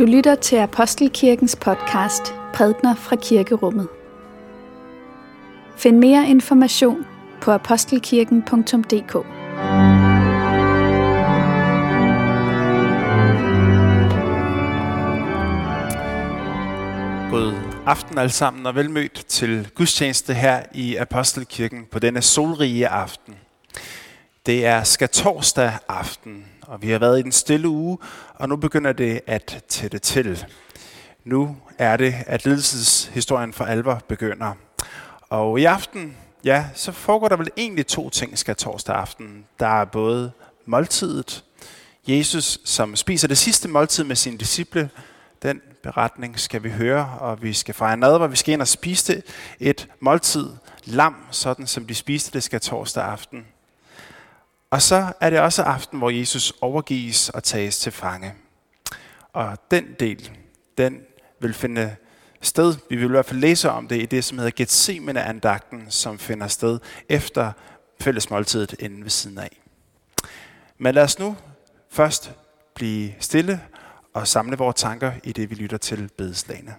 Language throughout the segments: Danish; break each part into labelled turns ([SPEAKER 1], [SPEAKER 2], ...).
[SPEAKER 1] Du lytter til Apostelkirkens podcast Prædner fra Kirkerummet. Find mere information på apostelkirken.dk.
[SPEAKER 2] God aften alle sammen og velmødt til gudstjeneste her i Apostelkirken på denne solrige aften. Det er skatorsdag aften, og vi har været i den stille uge, og nu begynder det at tætte til. Nu er det, at lidelseshistorien for alvor begynder. Og i aften, ja, så foregår der vel egentlig to ting skal torsdag aften. Der er både måltidet, Jesus, som spiser det sidste måltid med sine disciple, den beretning skal vi høre, og vi skal fejre nadver. Vi skal ind og spise et måltid lam, sådan som de spiste det skal torsdag aften. Og så er det også aften, hvor Jesus overgives og tages til fange. Og den del, den vil finde sted, vi vil i hvert fald læse om det i det, som hedder Gethsemane-andagten, som finder sted efter fællesmåltidet inde ved siden af. Men lad os nu først blive stille og samle vores tanker i det, vi lytter til bedeslagene.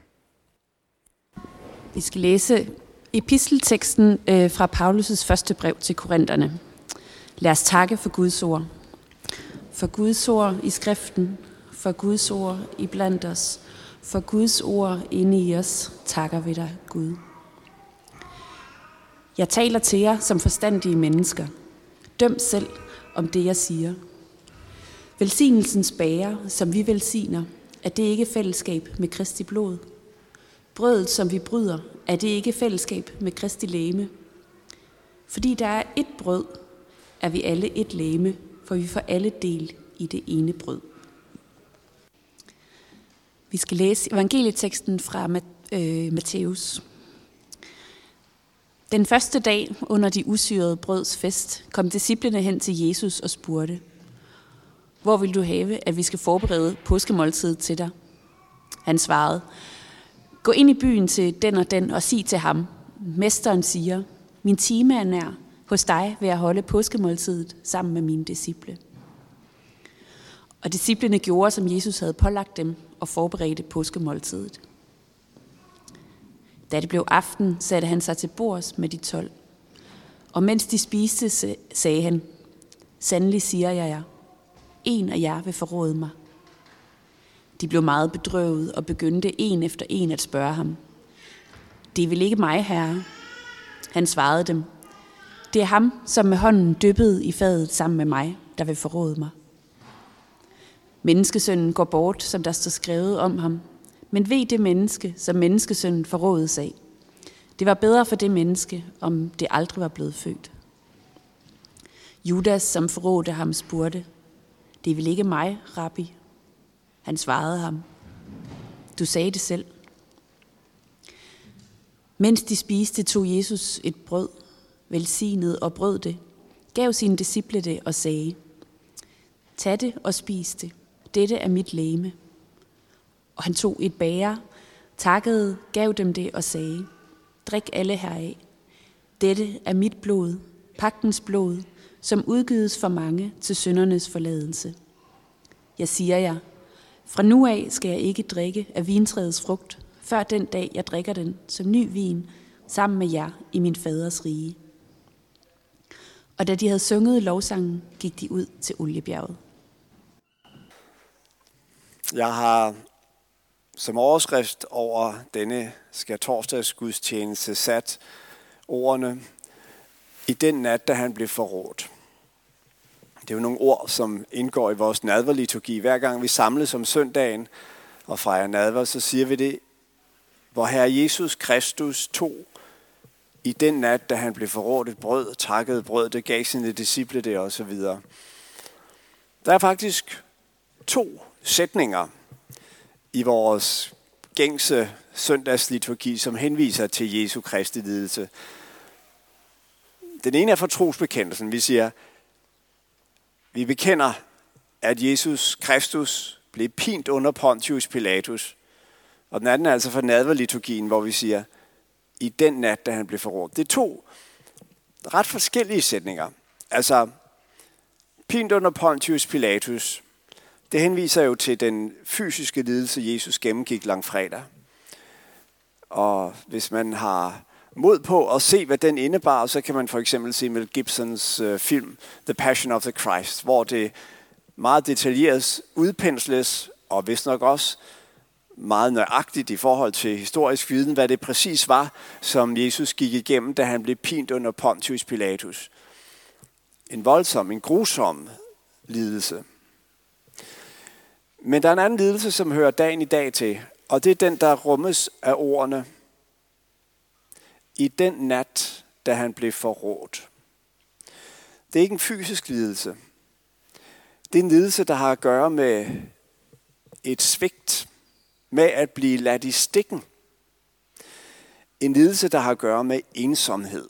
[SPEAKER 3] Vi skal læse epistelteksten øh, fra Paulus' første brev til Korintherne. Lad os takke for Guds ord. For Guds ord i skriften, for Guds ord i blandt os, for Guds ord inde i os, takker vi dig, Gud. Jeg taler til jer som forstandige mennesker. Døm selv om det, jeg siger. Velsignelsens bærer, som vi velsigner, er det ikke fællesskab med Kristi blod? Brødet, som vi bryder, er det ikke fællesskab med Kristi læme? Fordi der er ét brød, er vi alle et læme, for vi får alle del i det ene brød. Vi skal læse evangelieteksten fra øh, Matthæus. Den første dag under de usyrede brøds fest kom disciplene hen til Jesus og spurgte, hvor vil du have, at vi skal forberede påskemåltidet til dig? Han svarede, gå ind i byen til den og den og sig til ham. Mesteren siger, min time er nær, hos dig vil jeg holde påskemåltidet sammen med mine disciple. Og disciplene gjorde, som Jesus havde pålagt dem, og forberedte påskemåltidet. Da det blev aften, satte han sig til bords med de tolv. Og mens de spiste, sagde han, Sandelig siger jeg jer, en af jer vil forråde mig. De blev meget bedrøvet og begyndte en efter en at spørge ham. Det vil ikke mig, herre. Han svarede dem, det er ham, som med hånden dyppede i fadet sammen med mig, der vil forråde mig. Menneskesønnen går bort, som der står skrevet om ham. Men ved det menneske, som menneskesønnen forrådes af. Det var bedre for det menneske, om det aldrig var blevet født. Judas, som forrådte ham, spurgte, det er vel ikke mig, rabbi. Han svarede ham, du sagde det selv. Mens de spiste, tog Jesus et brød, velsignede og brød det, gav sine disciple det og sagde, Tag det og spis det. Dette er mit læme. Og han tog et bære, takkede, gav dem det og sagde, Drik alle heraf. Dette er mit blod, pagtens blod, som udgives for mange til syndernes forladelse. Jeg siger jer, fra nu af skal jeg ikke drikke af vintræets frugt, før den dag jeg drikker den som ny vin sammen med jer i min faders rige. Og da de havde sunget lovsangen, gik de ud til Oliebjerget.
[SPEAKER 4] Jeg har som overskrift over denne skærtorsdagsgudstjeneste sat ordene i den nat, da han blev forrådt. Det er jo nogle ord, som indgår i vores nadverliturgi. Hver gang vi samles om søndagen og fejrer nadver, så siger vi det, hvor Herre Jesus Kristus tog i den nat, da han blev forrådt et brød, takkede brød, det gav sine disciple det og så videre. Der er faktisk to sætninger i vores gængse søndagsliturgi, som henviser til Jesu Kristi lidelse. Den ene er fra trosbekendelsen. Vi siger, vi bekender, at Jesus Kristus blev pint under Pontius Pilatus. Og den anden er altså fra nadverliturgien, hvor vi siger, i den nat, da han blev forrådt. Det er to ret forskellige sætninger. Altså, pint under Pontius Pilatus, Det henviser jo til den fysiske lidelse, Jesus gennemgik langfredag. Og hvis man har mod på at se, hvad den indebar, så kan man for eksempel se Mel Gibsons øh, film The Passion of the Christ, hvor det meget detaljeret udpensles, og vist nok også meget nøjagtigt i forhold til historisk viden, hvad det præcis var, som Jesus gik igennem, da han blev pint under Pontius Pilatus. En voldsom, en grusom lidelse. Men der er en anden lidelse, som hører dagen i dag til, og det er den, der rummes af ordene. I den nat, da han blev forrådt. Det er ikke en fysisk lidelse. Det er en lidelse, der har at gøre med et svigt, med at blive ladt i stikken. En lidelse, der har at gøre med ensomhed.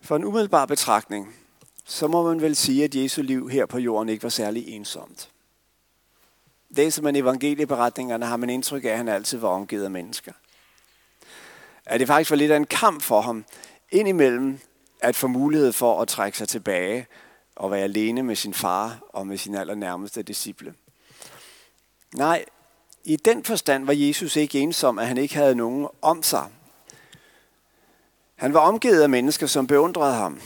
[SPEAKER 4] For en umiddelbar betragtning, så må man vel sige, at Jesu liv her på jorden ikke var særlig ensomt. Læser man evangelieberetningerne, har man indtryk af, at han altid var omgivet af mennesker. At det faktisk var lidt af en kamp for ham, indimellem at få mulighed for at trække sig tilbage og være alene med sin far og med sin allernærmeste disciple. Nej, i den forstand var Jesus ikke ensom, at han ikke havde nogen om sig. Han var omgivet af mennesker, som beundrede ham.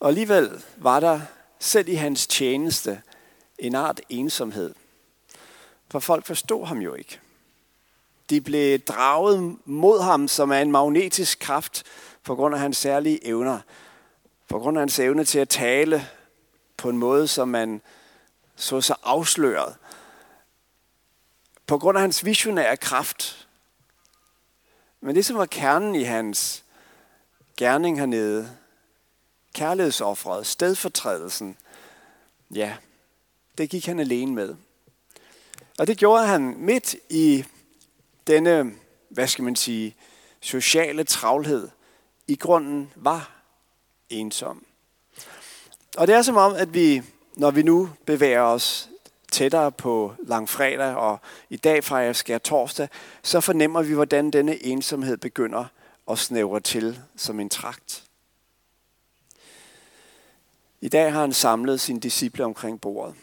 [SPEAKER 4] Og alligevel var der selv i hans tjeneste en art ensomhed. For folk forstod ham jo ikke. De blev draget mod ham, som er en magnetisk kraft, på grund af hans særlige evner. På grund af hans evne til at tale på en måde, som man så sig afsløret. På grund af hans visionære kraft. Men det, som var kernen i hans gerning hernede, kærlighedsoffret, stedfortrædelsen, ja, det gik han alene med. Og det gjorde han midt i denne, hvad skal man sige, sociale travlhed, i grunden var ensom. Og det er som om, at vi, når vi nu bevæger os tættere på langfredag, og i dag fejrer skær torsdag, så fornemmer vi, hvordan denne ensomhed begynder at snævre til som en trakt. I dag har han samlet sine disciple omkring bordet.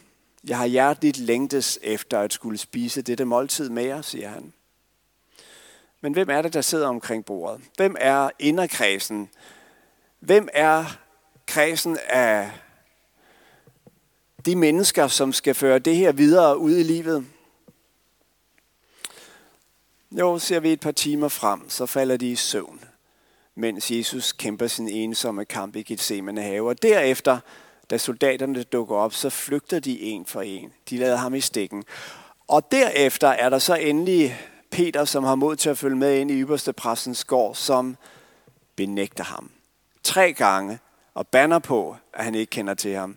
[SPEAKER 4] Jeg har hjerteligt længtes efter at skulle spise dette måltid med jer, siger han. Men hvem er det, der sidder omkring bordet? Hvem er inderkredsen? Hvem er kredsen af de mennesker, som skal føre det her videre ud i livet? Jo, ser vi et par timer frem, så falder de i søvn, mens Jesus kæmper sin ensomme kamp i Gethsemane have. Og derefter, da soldaterne dukker op, så flygter de en for en. De lader ham i stikken. Og derefter er der så endelig Peter, som har mod til at følge med ind i ypperste præstens gård, som benægter ham. Tre gange og banner på, at han ikke kender til ham,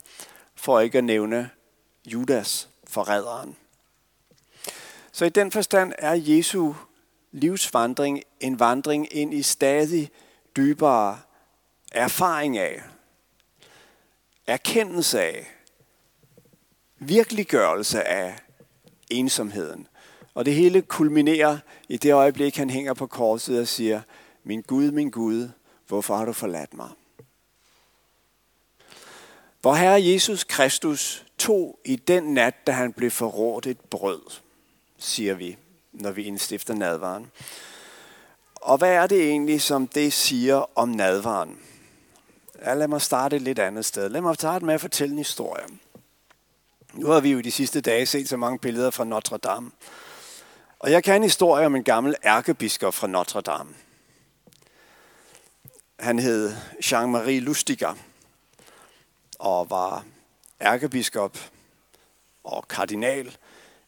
[SPEAKER 4] for ikke at nævne Judas, forræderen. Så i den forstand er Jesu livsvandring en vandring ind i stadig dybere erfaring af, erkendelse af, virkeliggørelse af ensomheden. Og det hele kulminerer i det øjeblik, han hænger på korset og siger, min Gud, min Gud, hvorfor har du forladt mig? Hvor Herre Jesus Kristus tog i den nat, da han blev forrådt et brød, siger vi, når vi indstifter nadvaren. Og hvad er det egentlig, som det siger om nadvaren? Ja, lad mig starte et lidt andet sted. Lad mig starte med at fortælle en historie. Nu har vi jo de sidste dage set så mange billeder fra Notre Dame. Og jeg kan en historie om en gammel ærkebiskop fra Notre Dame. Han hed Jean-Marie Lustiger og var ærkebiskop og kardinal,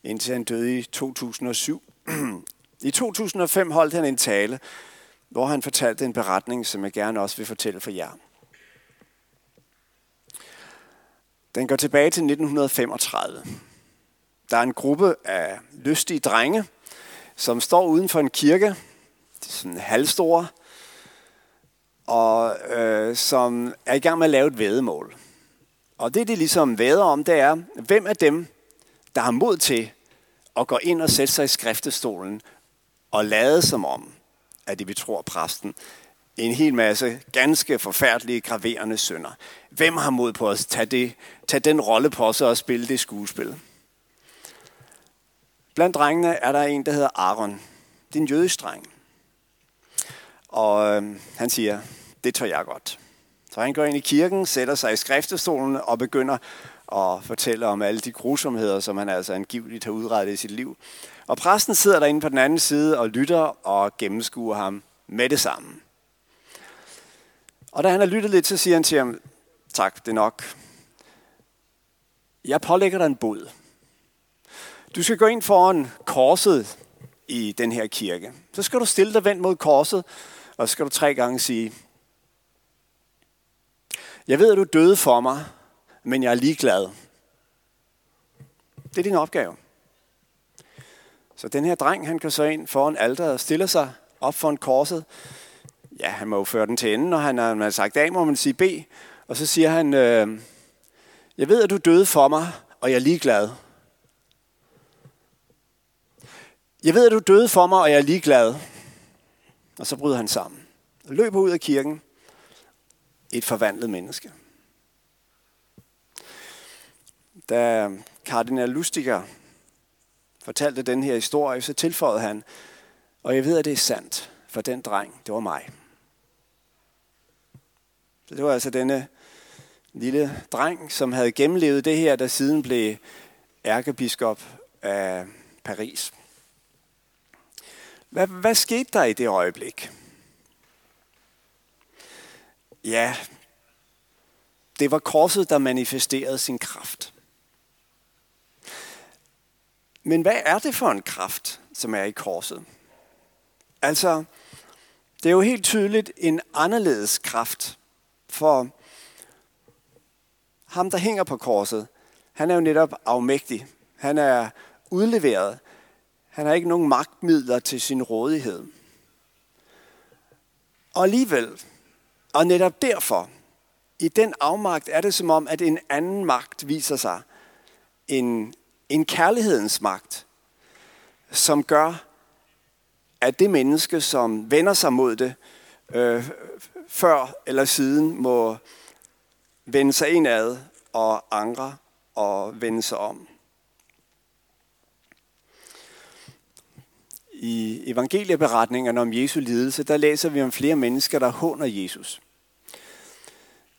[SPEAKER 4] indtil han døde i 2007. I 2005 holdt han en tale, hvor han fortalte en beretning, som jeg gerne også vil fortælle for jer. Den går tilbage til 1935. Der er en gruppe af lystige drenge, som står uden for en kirke, de er sådan halvstore, og øh, som er i gang med at lave et vedemål. Og det, de ligesom væder om, det er, hvem af dem, der har mod til at gå ind og sætte sig i skriftestolen og lade som om, at de vi tror præsten, en hel masse ganske forfærdelige, graverende synder. Hvem har mod på at tage, det, tage den rolle på sig og spille det skuespil? Blandt drengene er der en, der hedder Aaron. Det er en jødisk dreng. Og øh, han siger, det tør jeg godt. Så han går ind i kirken, sætter sig i skriftestolen og begynder at fortælle om alle de grusomheder, som han altså angiveligt har udrettet i sit liv. Og præsten sidder derinde på den anden side og lytter og gennemskuer ham med det samme. Og da han har lyttet lidt, så siger han til ham, tak, det er nok. Jeg pålægger dig en bod. Du skal gå ind foran korset i den her kirke. Så skal du stille dig vendt mod korset, og så skal du tre gange sige, jeg ved, at du døde for mig, men jeg er ligeglad. Det er din opgave. Så den her dreng, han går så ind foran alderet og stiller sig op foran korset. Ja, han må jo føre den til enden, når han har sagt A, må man sige B. Og så siger han, øh, jeg ved, at du døde for mig, og jeg er ligeglad. Jeg ved, at du døde for mig, og jeg er ligeglad. Og så bryder han sammen. Og løber ud af kirken. Et forvandlet menneske. Da kardinal Lustiger fortalte den her historie, så tilføjede han, og jeg ved, at det er sandt, for den dreng, det var mig. Så det var altså denne lille dreng, som havde gennemlevet det her, der siden blev ærkebiskop af Paris. Hvad, hvad skete der i det øjeblik? Ja, det var korset, der manifesterede sin kraft. Men hvad er det for en kraft, som er i korset? Altså, det er jo helt tydeligt en anderledes kraft, for ham, der hænger på korset, han er jo netop afmægtig. Han er udleveret. Han har ikke nogen magtmidler til sin rådighed. Og alligevel, og netop derfor, i den afmagt er det som om, at en anden magt viser sig. En, en kærlighedens magt, som gør, at det menneske, som vender sig mod det, øh, før eller siden må vende sig indad og angre og vende sig om. I evangelieberetningerne om Jesu lidelse, der læser vi om flere mennesker, der håner Jesus.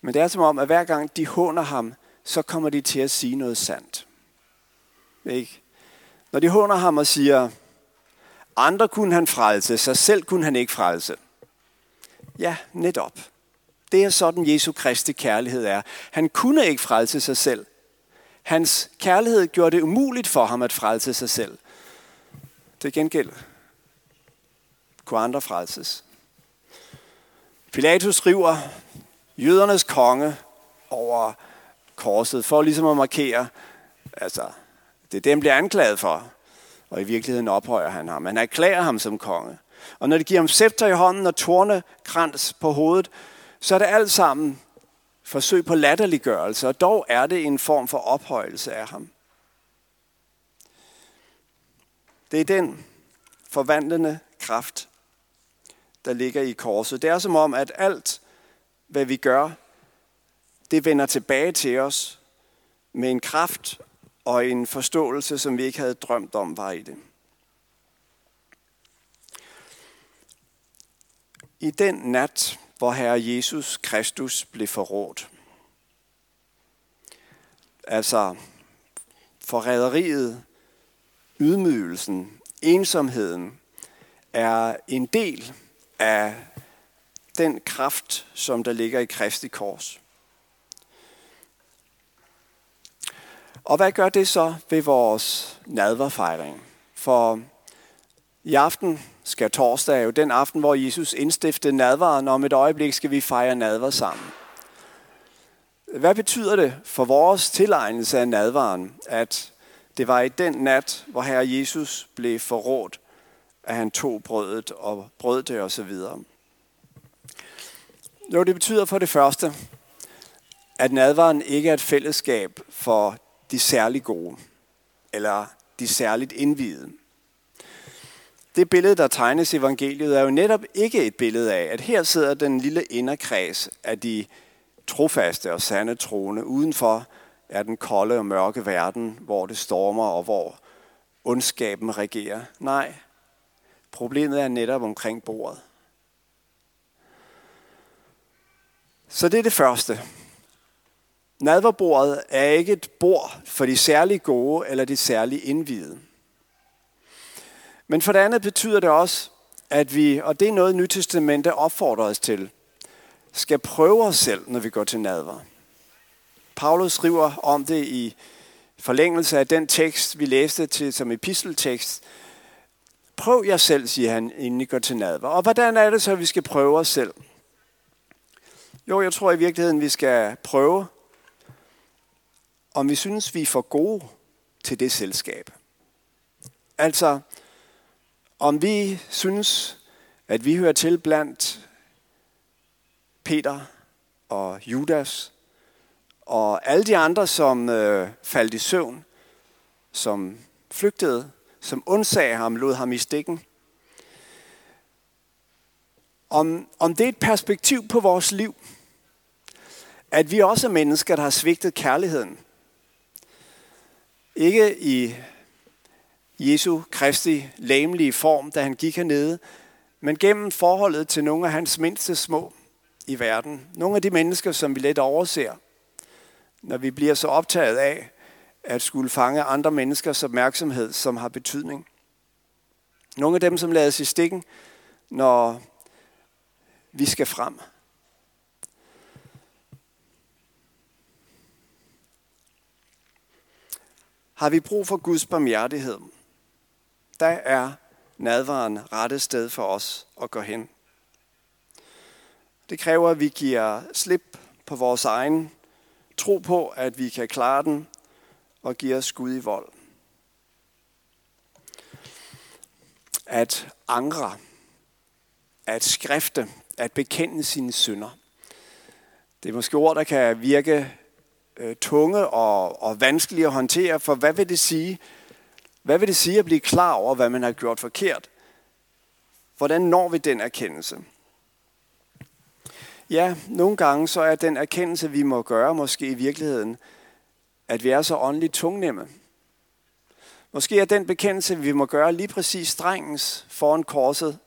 [SPEAKER 4] Men det er som om, at hver gang de håner ham, så kommer de til at sige noget sandt. Ikke? Når de håner ham og siger, andre kunne han frelse, sig selv kunne han ikke frelse. Ja, netop. Det er sådan Jesu Kristi kærlighed er. Han kunne ikke frelse sig selv. Hans kærlighed gjorde det umuligt for ham at frelse sig selv. Til gengæld kunne andre frelses. Pilatus skriver jødernes konge over korset, for ligesom at markere, altså, det er det, han bliver anklaget for. Og i virkeligheden ophøjer han ham. Han erklærer ham som konge. Og når de giver ham scepter i hånden og tornekrans på hovedet, så er det alt sammen forsøg på latterliggørelse, og dog er det en form for ophøjelse af ham. Det er den forvandlende kraft, der ligger i korset. Det er som om, at alt, hvad vi gør, det vender tilbage til os med en kraft og en forståelse, som vi ikke havde drømt om var i det. I den nat, hvor Herre Jesus Kristus blev forrådt, altså forræderiet, ydmygelsen, ensomheden, er en del af den kraft, som der ligger i Kristi kors. Og hvad gør det så ved vores nadverfejring? For i aften skal torsdag jo den aften, hvor Jesus indstiftede nadvaren, og om et øjeblik skal vi fejre nadver sammen. Hvad betyder det for vores tilegnelse af nadvaren, at det var i den nat, hvor Herre Jesus blev forrådt, at han tog brødet og brød det osv.? Jo, det betyder for det første, at nadvaren ikke er et fællesskab for de særligt gode, eller de særligt indvidede. det billede, der tegnes i evangeliet, er jo netop ikke et billede af, at her sidder den lille inderkreds af de trofaste og sande troende. Udenfor er den kolde og mørke verden, hvor det stormer og hvor ondskaben regerer. Nej, problemet er netop omkring bordet. Så det er det første. Nadverbordet er ikke et bord for de særlig gode eller de særlig indvidede. Men for det andet betyder det også, at vi, og det er noget Nytestamentet opfordrer os til, skal prøve os selv, når vi går til nadver. Paulus skriver om det i forlængelse af den tekst, vi læste til som episteltekst. Prøv jer selv, siger han, inden I går til nadver. Og hvordan er det så, at vi skal prøve os selv? Jo, jeg tror i virkeligheden, vi skal prøve, om vi synes, vi er for gode til det selskab. Altså, om vi synes, at vi hører til blandt Peter og Judas og alle de andre, som øh, faldt i søvn, som flygtede, som undsagde ham, lod ham i stikken. Om, om det er et perspektiv på vores liv, at vi også er mennesker, der har svigtet kærligheden. Ikke i Jesu Kristi lamlige form, da han gik hernede, men gennem forholdet til nogle af hans mindste små i verden. Nogle af de mennesker, som vi let overser, når vi bliver så optaget af at skulle fange andre menneskers opmærksomhed, som har betydning. Nogle af dem, som lader sig i stikken, når vi skal frem. Har vi brug for Guds barmhjertighed? der er nadvaren rette sted for os at gå hen. Det kræver, at vi giver slip på vores egen tro på, at vi kan klare den, og giver skud i vold. At angre, at skrifte, at bekende sine synder. Det er måske ord, der kan virke øh, tunge og, og vanskelige at håndtere, for hvad vil det sige, hvad vil det sige at blive klar over, hvad man har gjort forkert? Hvordan når vi den erkendelse? Ja, nogle gange så er den erkendelse, vi må gøre, måske i virkeligheden, at vi er så åndeligt tungnemme. Måske er den bekendelse, vi må gøre lige præcis strengens foran korset.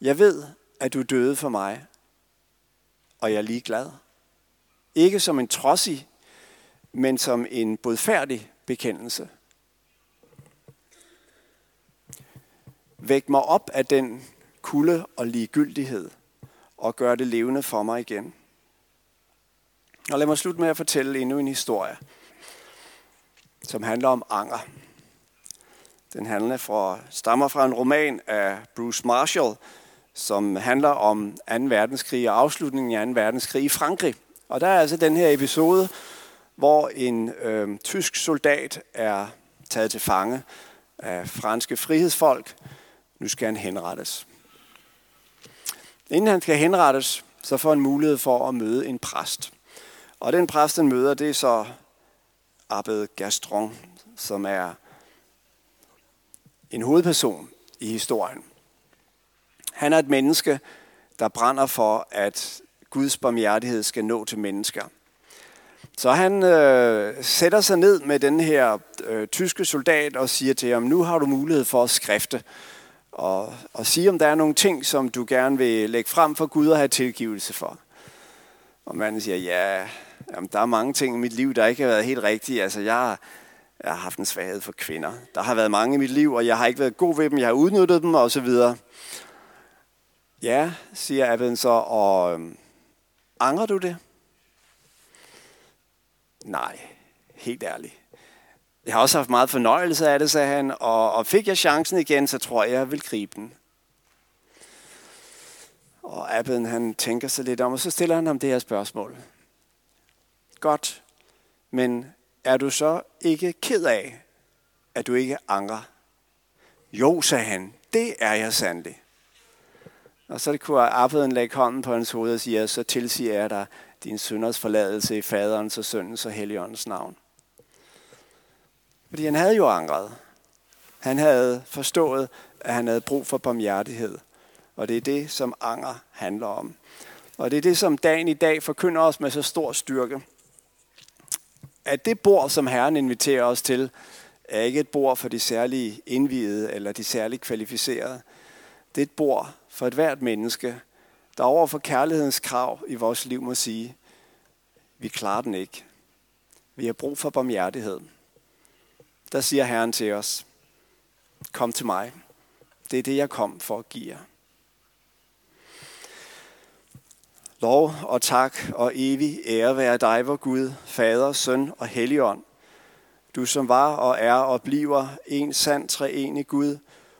[SPEAKER 4] Jeg ved, at du døde for mig, og jeg er lige glad. Ikke som en trodsig, men som en bodfærdig bekendelse. Væk mig op af den kulde og ligegyldighed, og gør det levende for mig igen. Og lad mig slutte med at fortælle endnu en historie, som handler om anger. Den handler fra, stammer fra en roman af Bruce Marshall, som handler om 2. verdenskrig og afslutningen af 2. verdenskrig i Frankrig. Og der er altså den her episode, hvor en øh, tysk soldat er taget til fange af franske frihedsfolk, nu skal han henrettes. Inden han skal henrettes, så får han mulighed for at møde en præst. Og den præst, han møder, det er så Abed Gastron, som er en hovedperson i historien. Han er et menneske, der brænder for, at Guds barmhjertighed skal nå til mennesker. Så han øh, sætter sig ned med den her øh, tyske soldat og siger til ham, nu har du mulighed for at skrifte og, og sige, om der er nogle ting, som du gerne vil lægge frem for Gud og have tilgivelse for. Og manden siger, ja, jamen, der er mange ting i mit liv, der ikke har været helt rigtige. Altså, jeg, jeg har haft en svaghed for kvinder. Der har været mange i mit liv, og jeg har ikke været god ved dem. Jeg har udnyttet dem, og så videre. Ja, siger Abben så, og Øh, angrer du det? Nej, helt ærligt. Jeg har også haft meget fornøjelse af det, sagde han, og, og fik jeg chancen igen, så tror jeg, jeg vil gribe den. Og Abben, han tænker sig lidt om, og så stiller han ham det her spørgsmål. Godt, men er du så ikke ked af, at du ikke angrer? Jo, sagde han, det er jeg sandelig. Og så kunne Abben lægge hånden på hans hoved og sige, så tilsiger jeg dig din synders forladelse i faderens og søndens og heligåndens navn. Fordi han havde jo angret. Han havde forstået, at han havde brug for barmhjertighed. Og det er det, som anger handler om. Og det er det, som dagen i dag forkynder os med så stor styrke. At det bord, som Herren inviterer os til, er ikke et bord for de særlige indvidede eller de særligt kvalificerede. Det er et bord for et hvert menneske, der over for kærlighedens krav i vores liv må sige, vi klarer den ikke. Vi har brug for barmhjertighed. Der siger Herren til os, kom til mig. Det er det, jeg kom for at give jer. Lov og tak og evig ære være dig, vor Gud, Fader, Søn og Helligånd. Du som var og er og bliver en sand treenig Gud,